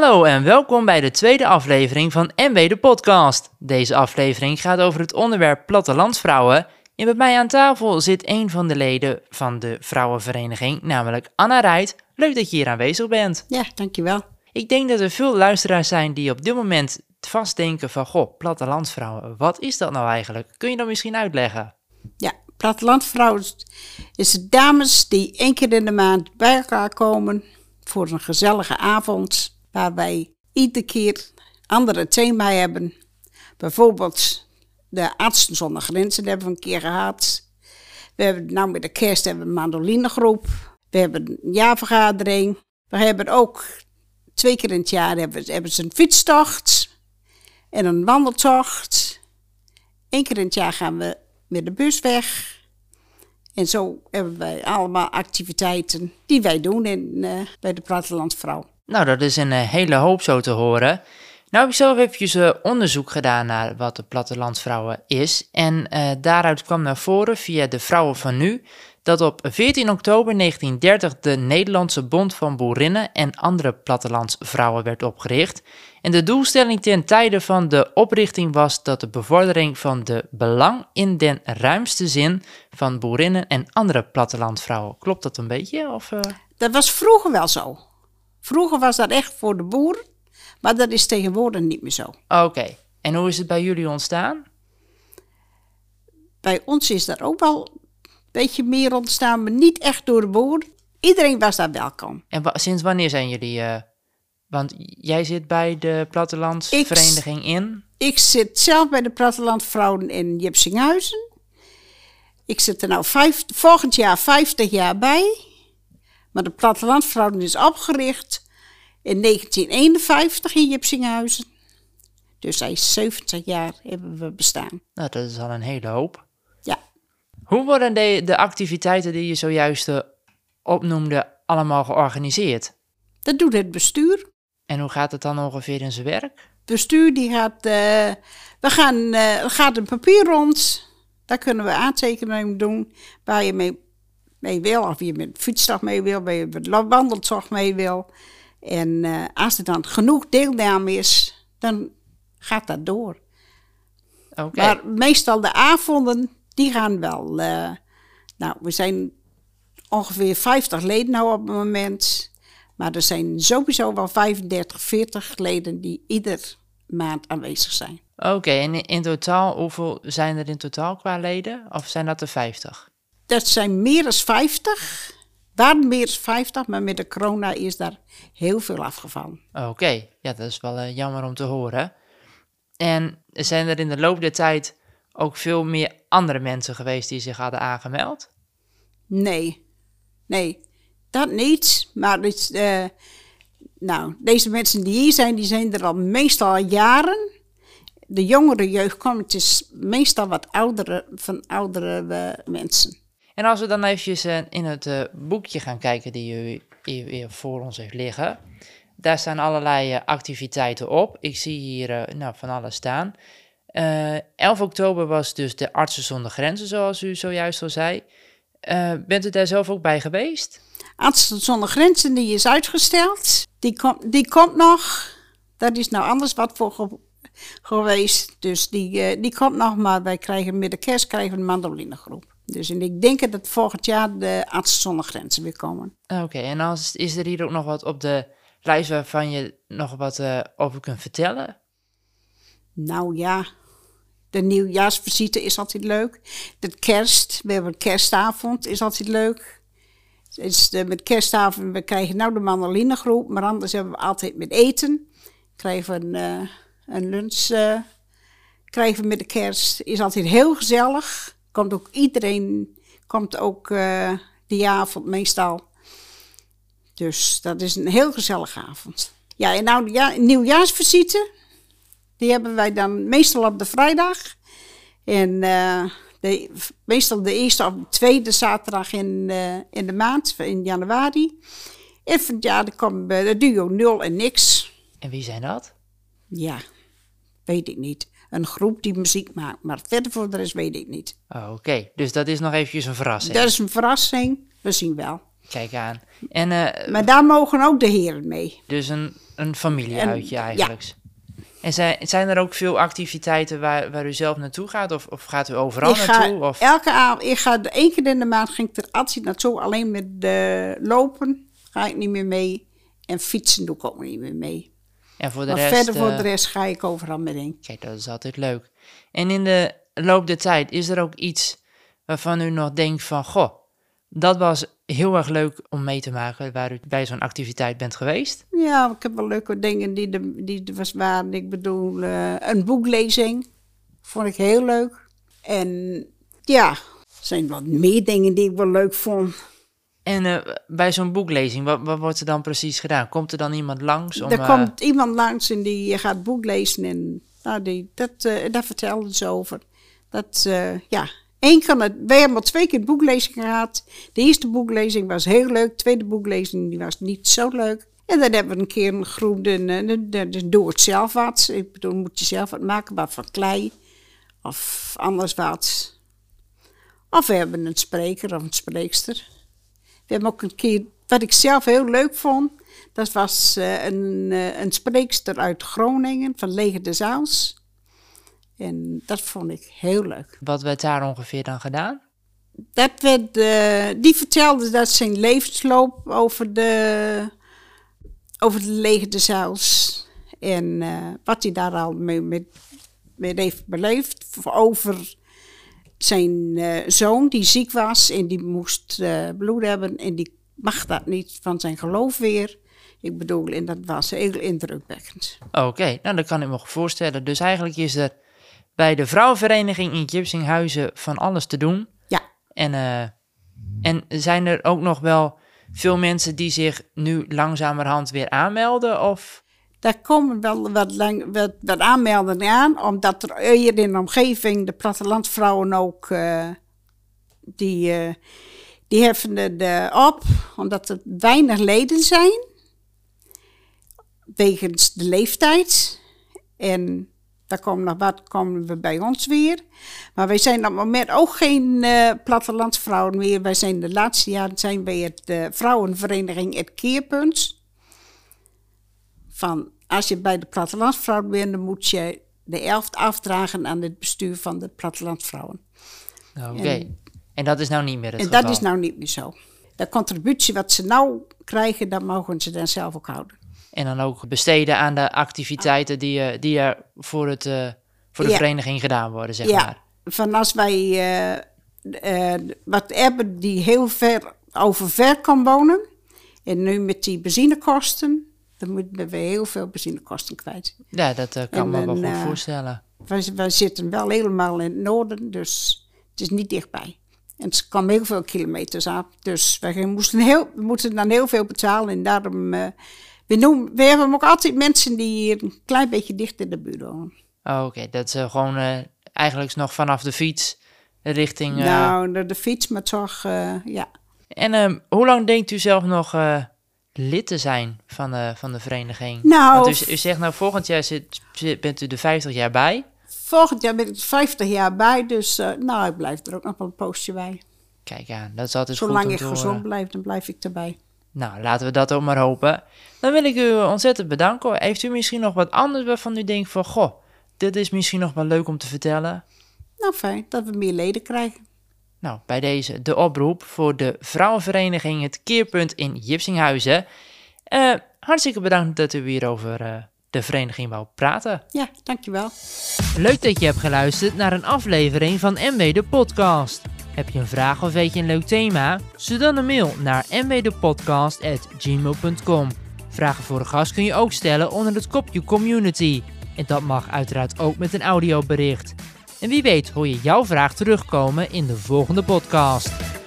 Hallo en welkom bij de tweede aflevering van MW de podcast. Deze aflevering gaat over het onderwerp plattelandsvrouwen. En bij mij aan tafel zit een van de leden van de vrouwenvereniging, namelijk Anna Rijt. Leuk dat je hier aanwezig bent. Ja, dankjewel. Ik denk dat er veel luisteraars zijn die op dit moment vastdenken van, goh, plattelandsvrouwen, wat is dat nou eigenlijk? Kun je dat misschien uitleggen? Ja, plattelandvrouwen is de dames die één keer in de maand bij elkaar komen voor een gezellige avond, waar wij iedere keer andere thema hebben. Bijvoorbeeld de artsen zonder grenzen hebben we een keer gehad. We hebben nou met de kerst hebben we een mandolinegroep. We hebben een jaarvergadering. We hebben ook twee keer in het jaar hebben, hebben ze een fietstocht en een wandeltocht. Eén keer in het jaar gaan we met de bus weg. En zo hebben wij allemaal activiteiten die wij doen in, uh, bij de Plattelandsvrouw. Nou, dat is een uh, hele hoop zo te horen. Nou heb ik zelf eventjes uh, onderzoek gedaan naar wat de plattelandsvrouwen is. En daaruit kwam naar voren via de Vrouwen van Nu dat op 14 oktober 1930 de Nederlandse Bond van Boerinnen en andere plattelandsvrouwen werd opgericht. En de doelstelling ten tijde van de oprichting was dat de bevordering van de belang in den ruimste zin van boerinnen en andere plattelandsvrouwen. Klopt dat een beetje? Of. Dat was vroeger wel zo. Vroeger was dat echt voor de boeren, maar dat is tegenwoordig niet meer zo. Oké, en hoe is het bij jullie ontstaan? Bij ons is dat ook wel beetje meer ontstaan, maar niet echt door de boer. Iedereen was daar welkom. En sinds wanneer zijn jullie... Uh, want jij zit bij de plattelandsvereniging in? Ik zit zelf bij de plattelandvrouwen in Jipsinghuizen. Ik zit er nou vijf, volgend jaar 50 jaar bij. Maar de plattelandvrouwen is opgericht in 1951 in Jipsinghuizen. Dus hij is 70 jaar hebben we bestaan. Nou, dat is al een hele hoop. Hoe worden de, de activiteiten die je zojuist uh, opnoemde allemaal georganiseerd? Dat doet het bestuur. En hoe gaat het dan ongeveer in zijn werk? Het bestuur die gaat, uh, we gaan, uh, gaat een papier rond. Daar kunnen we aantekeningen doen waar je mee, mee wil. Of je met fietsdag mee wil, waar je met wandeltocht mee wil. En als er dan genoeg deelname is, dan gaat dat door. Okay. Maar meestal de avonden, die gaan wel. Uh, nou, we zijn ongeveer 50 leden nou op het moment. Maar er zijn sowieso wel 35, 40 leden die ieder maand aanwezig zijn. Oké, en in totaal, hoeveel zijn er in totaal qua leden? Of zijn dat er 50? Dat zijn meer dan 50. Waren meer dan 50, maar met de corona is daar heel veel afgevallen. Oké, ja, dat is wel uh, jammer om te horen. En zijn er in de loop der tijd ook veel meer andere mensen geweest die zich hadden aangemeld? Nee, nee, dat niet. Maar het, uh, nou, deze mensen die hier zijn, die zijn er al meestal jaren. De jongere jeugd komt, het is meestal wat oudere, van oudere uh, mensen. En als we dan eventjes uh, in het uh, boekje gaan kijken die u voor ons heeft liggen. Daar staan allerlei activiteiten op. Ik zie hier nou, van alles staan. Uh, eh, 11 oktober was dus de Artsen zonder Grenzen, zoals u zojuist al zei. Bent u daar zelf ook bij geweest? Artsen zonder Grenzen die is uitgesteld. Die, kom, die komt nog. Dat is nou anders wat voor geweest. Dus die, die komt nog, maar wij krijgen met de kerst krijgen een mandolinegroep. Dus en ik denk dat volgend jaar de Artsen zonder Grenzen weer komen. Oké, en als, is er hier ook nog wat op de lijst waarvan je nog wat over kunt vertellen? Nou ja, de nieuwjaarsvisite is altijd leuk. De kerst, we hebben een kerstavond, is altijd leuk. Dus de, met kerstavond, we krijgen nou de mandolinegroep, maar anders hebben we altijd met eten. Krijgen we een, uh, een lunch, uh, krijgen we met de kerst. Is altijd heel gezellig. Komt ook iedereen, komt ook uh, die avond meestal. Dus dat is een heel gezellige avond. Ja, en nou ja, nieuwjaarsvisite. Die hebben wij dan meestal op de vrijdag. En uh, de, meestal de eerste of de tweede zaterdag in, uh, in de maand, in januari. En van ja, dan komt de duo Nul en Niks. En wie zijn dat? Ja, weet ik niet. Een groep die muziek maakt, maar verder voor de rest weet ik niet. Oh, Oké, dus dat is nog eventjes een verrassing. Dat is een verrassing, we zien wel. Kijk aan. En eh, Maar daar mogen ook de heren mee. dus een, een familieuitje En- eigenlijk. En zijn, zijn er ook veel activiteiten waar, waar u zelf naartoe gaat? Of, of gaat u overal ik ga naartoe? Of? elke avond, ik ga de één keer in de maand ging ik er altijd naartoe. Alleen met de lopen ga ik niet meer mee. En fietsen doe ik ook niet meer mee. En voor de maar rest... verder voor eh, de rest ga ik overal mee heen. Kijk, dat is altijd leuk. En in de loop der tijd, is er ook iets waarvan u nog denkt van... Goh, dat was heel erg leuk om mee te maken waar u bij zo'n activiteit bent geweest? Ja, ik heb wel leuke dingen die, de, die er was waren. Ik bedoel, eh, een boeklezing vond ik heel leuk. En ja, er zijn wat meer dingen die ik wel leuk vond. En eh, bij zo'n boeklezing, wat, wat wordt er dan precies gedaan? Komt er dan iemand langs om... er eh, komt iemand langs en die gaat boek lezen en nou, die, dat, eh daar vertelde ze over. Dat, ja, Eén kan het, wij hebben al twee keer boeklezing gehad. De eerste boeklezing was heel leuk, de tweede boeklezing die was niet zo leuk. En dan hebben we een keer een en doe het zelf wat. Ik bedoel, moet je zelf wat maken, wat van klei of anders wat. Of we hebben een spreker of een spreekster. We hebben ook een keer, wat ik zelf heel leuk vond, dat was eh, een, eh, een spreekster uit Groningen, van Leger de Zaals. En dat vond ik heel leuk. Wat werd daar ongeveer dan gedaan? Dat werd, eh, die vertelde dat zijn levensloop over de, over de Leger de Zaals. En wat hij daar al mee, met, mee heeft beleefd. Over zijn eh, zoon die ziek was en die moest eh, bloed hebben. En die mag dat niet van zijn geloof weer. Ik bedoel, en dat was heel indrukwekkend. Oké, nou dat kan ik me voorstellen. Dus eigenlijk is er bij de vrouwenvereniging in Gipsinghuizen van alles te doen. Ja. En, eh, en zijn er ook nog wel veel mensen die zich nu langzamerhand weer aanmelden? Of Daar komen wel wat, lang, wat, aanmeldingen aan, omdat er hier in de omgeving de plattelandvrouwen ook, eh, die, eh, die heffen het op, omdat er weinig leden zijn, wegens de leeftijd. En daar komen nog wat, komen we bij ons weer. Maar wij zijn op het moment ook geen eh plattelandsvrouwen meer. Wij zijn de laatste jaren zijn wij het vrouwenvereniging Het Keerpunt van als je bij de plattelandsvrouw bent, dan moet je de elft afdragen aan het bestuur van de plattelandsvrouwen. Oké. En, En- dat is nou niet meer het en geval? dat is nou niet meer zo. De contributie wat ze nou krijgen, dat mogen ze dan zelf ook houden. En dan ook besteden aan de activiteiten die, eh, die er voor, het, eh, voor de Ja. vereniging gedaan worden, zeg ja, maar. van als wij eh, wat hebben die heel ver over ver kan wonen. En nu met die benzinekosten, dan moeten we heel veel benzinekosten kwijt. Ja, dat eh, kan me wel goed eh, voorstellen. Wij, wij zitten wel helemaal in het noorden, dus het is niet dichtbij. En het kwam heel veel kilometers af. Dus wij moesten, heel, we moeten dan heel veel betalen. En daarom, eh, we, noemen, we hebben ook altijd mensen die hier een klein beetje dicht in de buurt wonen. Oh, Oké, dat is gewoon eigenlijk nog vanaf de fiets richting... Nou, de, de fiets, maar toch, ja. En ehm, hoe lang denkt u zelf nog lid te zijn van de, van de vereniging? Nou, Want u, u zegt nou, volgend jaar zit, zit- bent u er 50 jaar bij. volgend jaar ben ik er 50 jaar bij, dus eh, nou, ik blijf er ook nog wel een poosje bij. Kijk aan, dat is altijd goed Zolang ik gezond blijf, dan blijf ik erbij. Nou, laten we dat ook maar hopen. Dan wil ik u ontzettend bedanken. Heeft u misschien nog wat anders waarvan u denkt van... Goh, dit is misschien nog wel leuk om te vertellen? Nou, fijn dat we meer leden krijgen. Nou, bij deze de oproep voor de vrouwenvereniging Het Keerpunt in Jipsinghuizen. Eh, hartstikke bedankt dat u hier over eh, de vereniging wou praten. Ja, dankjewel. Leuk dat je hebt geluisterd naar een aflevering van MW de Podcast. Heb je een vraag of weet je een leuk thema? Stuur dan een mail naar mwdepodcast.gmail.com. Vragen voor een gast kun je ook stellen onder het kopje community. En dat mag uiteraard ook met een audiobericht. En wie weet hoor je jouw vraag terugkomen in de volgende podcast.